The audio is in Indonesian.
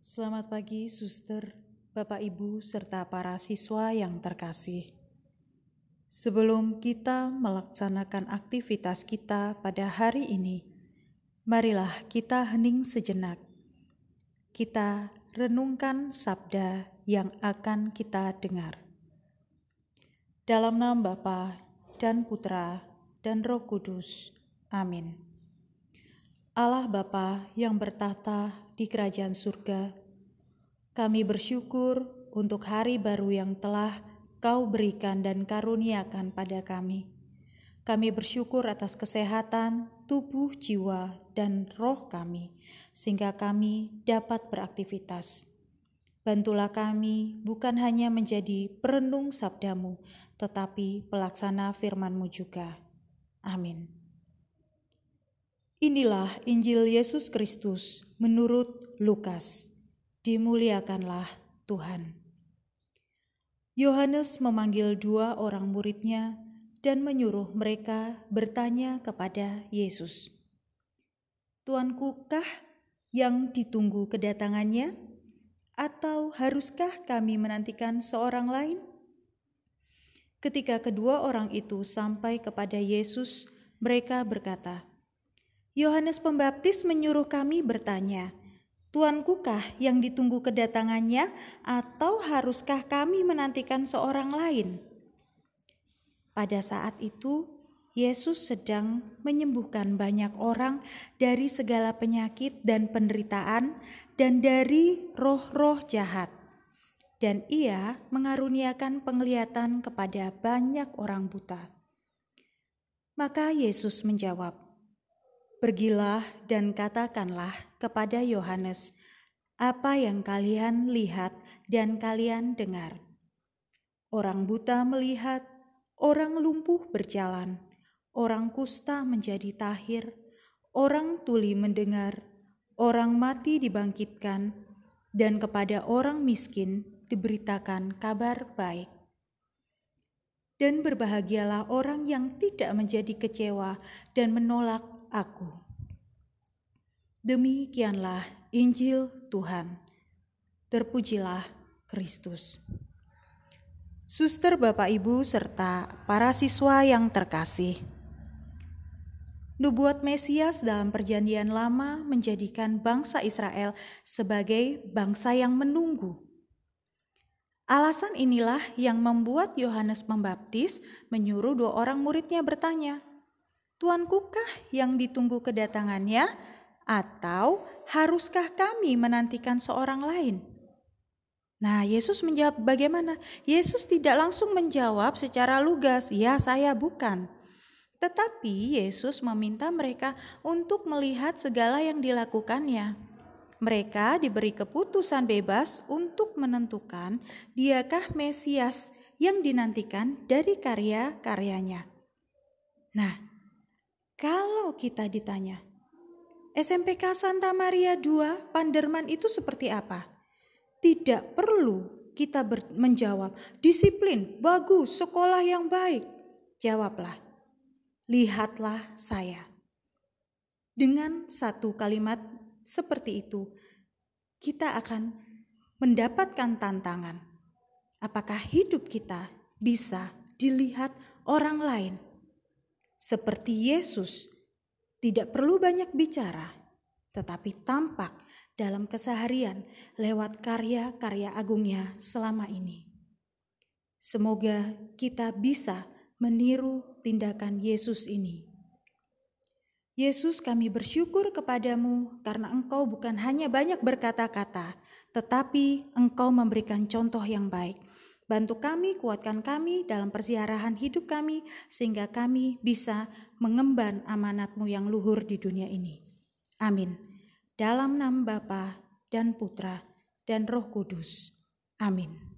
Selamat pagi, suster, Bapak, Ibu, serta para siswa yang terkasih. Sebelum kita melaksanakan aktivitas kita pada hari ini, marilah kita hening sejenak. Kita renungkan sabda yang akan kita dengar. Dalam nama Bapa dan Putra dan Roh Kudus. Amin. Allah Bapa yang bertata di kerajaan surga, kami bersyukur untuk hari baru yang telah Kau berikan dan karuniakan pada kami. Kami bersyukur atas kesehatan tubuh, jiwa, dan roh kami, sehingga kami dapat beraktivitas. Bantulah kami bukan hanya menjadi perenung sabdamu, tetapi pelaksana firmanmu juga. Amin. Inilah Injil Yesus Kristus menurut Lukas. Dimuliakanlah Tuhan. Yohanes memanggil dua orang muridnya dan menyuruh mereka bertanya kepada Yesus, "Tuanku kah yang ditunggu kedatangannya, atau haruskah kami menantikan seorang lain?" Ketika kedua orang itu sampai kepada Yesus, mereka berkata, "Yohanes Pembaptis menyuruh kami bertanya, Tuankukah yang ditunggu kedatangannya, atau haruskah kami menantikan seorang lain? Pada saat itu, Yesus sedang menyembuhkan banyak orang dari segala penyakit dan penderitaan, dan dari roh-roh jahat. Dan Ia mengaruniakan penglihatan kepada banyak orang buta. Maka Yesus menjawab, Pergilah dan katakanlah kepada Yohanes apa yang kalian lihat dan kalian dengar. Orang buta melihat, orang lumpuh berjalan, orang kusta menjadi tahir, orang tuli mendengar, orang mati dibangkitkan, dan kepada orang miskin diberitakan kabar baik. Dan berbahagialah orang yang tidak menjadi kecewa dan menolak aku. Demikianlah Injil Tuhan. Terpujilah Kristus. Suster, Bapak, Ibu, serta para siswa yang terkasih. Nubuat Mesias dalam Perjanjian Lama menjadikan bangsa Israel sebagai bangsa yang menunggu. Alasan inilah yang membuat Yohanes Pembaptis menyuruh dua orang muridnya bertanya, Tuankukah yang ditunggu kedatangannya, atau haruskah kami menantikan seorang lain? Nah, Yesus menjawab bagaimana? Yesus tidak langsung menjawab secara lugas, "Ya, saya bukan." Tetapi Yesus meminta mereka untuk melihat segala yang dilakukannya. Mereka diberi keputusan bebas untuk menentukan diakah Mesias yang dinantikan dari karya-karyanya. Nah, kita ditanya, SMPK Santa Maria II Panderman itu seperti apa? Tidak perlu kita menjawab, disiplin, bagus, sekolah yang baik. Jawablah, lihatlah saya. Dengan satu kalimat seperti itu, kita akan mendapatkan tantangan. Apakah hidup kita bisa dilihat orang lain? Seperti Yesus, tidak perlu banyak bicara, tetapi tampak dalam keseharian lewat karya-karya agungnya selama ini. Semoga kita bisa meniru tindakan Yesus ini. Yesus kami bersyukur kepadamu karena engkau bukan hanya banyak berkata-kata, tetapi engkau memberikan contoh yang baik Bantu kami, kuatkan kami dalam persiarahan hidup kami, sehingga kami bisa mengemban amanatmu yang luhur di dunia ini. Amin. Dalam nama Bapa dan Putra dan Roh Kudus. Amin.